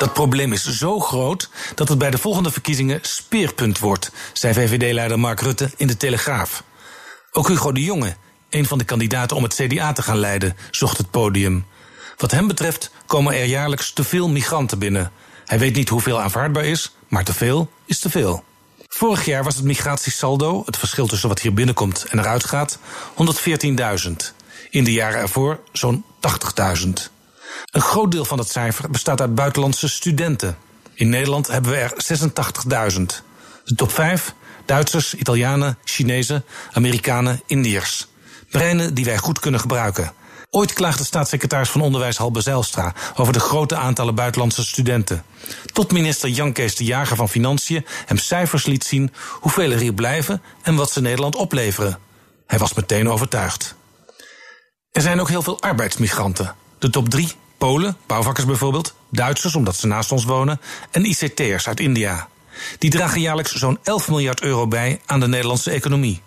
Dat probleem is zo groot dat het bij de volgende verkiezingen speerpunt wordt, zei VVD-leider Mark Rutte in de Telegraaf. Ook Hugo de Jonge, een van de kandidaten om het CDA te gaan leiden, zocht het podium. Wat hem betreft komen er jaarlijks te veel migranten binnen. Hij weet niet hoeveel aanvaardbaar is, maar te veel is te veel. Vorig jaar was het migratiesaldo, het verschil tussen wat hier binnenkomt en eruit gaat, 114.000. In de jaren ervoor zo'n 80.000. Een groot deel van het cijfer bestaat uit buitenlandse studenten. In Nederland hebben we er 86.000. De top 5: Duitsers, Italianen, Chinezen, Amerikanen, Indiërs. Breinen die wij goed kunnen gebruiken. Ooit klaagde staatssecretaris van Onderwijs Halbe Zijlstra over de grote aantallen buitenlandse studenten. Tot minister Jan Kees de Jager van Financiën hem cijfers liet zien hoeveel er hier blijven en wat ze Nederland opleveren. Hij was meteen overtuigd. Er zijn ook heel veel arbeidsmigranten. De top 3 Polen, bouwvakkers bijvoorbeeld, Duitsers omdat ze naast ons wonen en ICT'ers uit India. Die dragen jaarlijks zo'n 11 miljard euro bij aan de Nederlandse economie.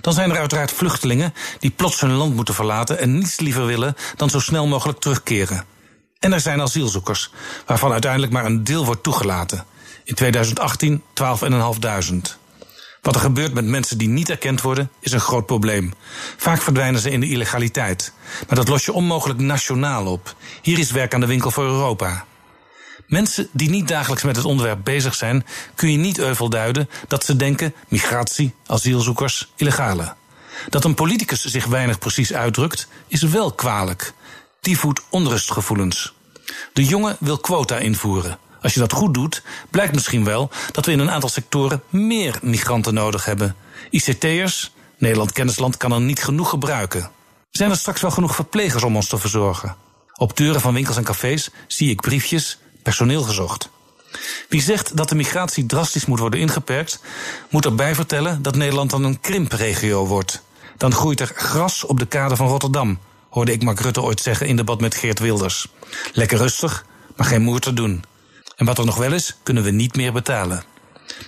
Dan zijn er uiteraard vluchtelingen die plots hun land moeten verlaten en niets liever willen dan zo snel mogelijk terugkeren. En er zijn asielzoekers, waarvan uiteindelijk maar een deel wordt toegelaten. In 2018 12.500. Wat er gebeurt met mensen die niet erkend worden, is een groot probleem. Vaak verdwijnen ze in de illegaliteit. Maar dat los je onmogelijk nationaal op. Hier is werk aan de winkel voor Europa. Mensen die niet dagelijks met het onderwerp bezig zijn, kun je niet euvel duiden dat ze denken migratie, asielzoekers, illegale. Dat een politicus zich weinig precies uitdrukt, is wel kwalijk. Die voedt onrustgevoelens. De jongen wil quota invoeren. Als je dat goed doet, blijkt misschien wel dat we in een aantal sectoren meer migranten nodig hebben. ICT'ers, Nederland Kennisland kan er niet genoeg gebruiken. Zijn er straks wel genoeg verplegers om ons te verzorgen? Op deuren van winkels en cafés zie ik briefjes personeel gezocht. Wie zegt dat de migratie drastisch moet worden ingeperkt, moet erbij vertellen dat Nederland dan een krimpregio wordt. Dan groeit er gras op de kade van Rotterdam, hoorde ik Mark Rutte ooit zeggen in debat met Geert Wilders. Lekker rustig, maar geen moer te doen. En wat er nog wel is, kunnen we niet meer betalen.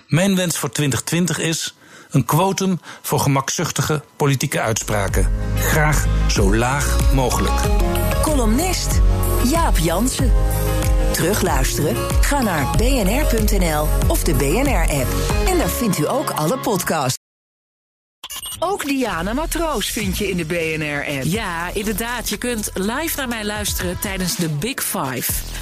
Mijn wens voor 2020 is een quotum voor gemakzuchtige politieke uitspraken. Graag zo laag mogelijk. Columnist Jaap Jansen. Terugluisteren? Ga naar bnr.nl of de BNR-app. En daar vindt u ook alle podcasts. Ook Diana Matroos vind je in de BNR-app. Ja, inderdaad. Je kunt live naar mij luisteren tijdens de Big Five.